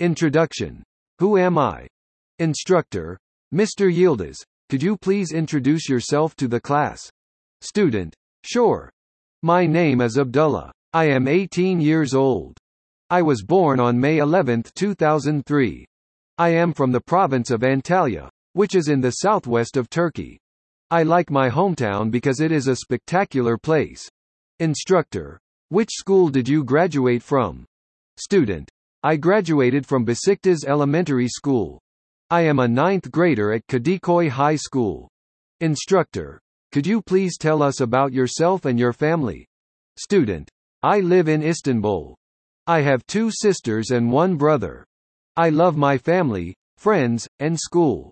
Introduction. Who am I? Instructor. Mr. Yildiz, could you please introduce yourself to the class? Student. Sure. My name is Abdullah. I am 18 years old. I was born on May 11, 2003. I am from the province of Antalya, which is in the southwest of Turkey. I like my hometown because it is a spectacular place. Instructor. Which school did you graduate from? Student. I graduated from Besiktas Elementary School. I am a ninth grader at Kadikoy High School. Instructor. Could you please tell us about yourself and your family? Student. I live in Istanbul. I have two sisters and one brother. I love my family, friends, and school.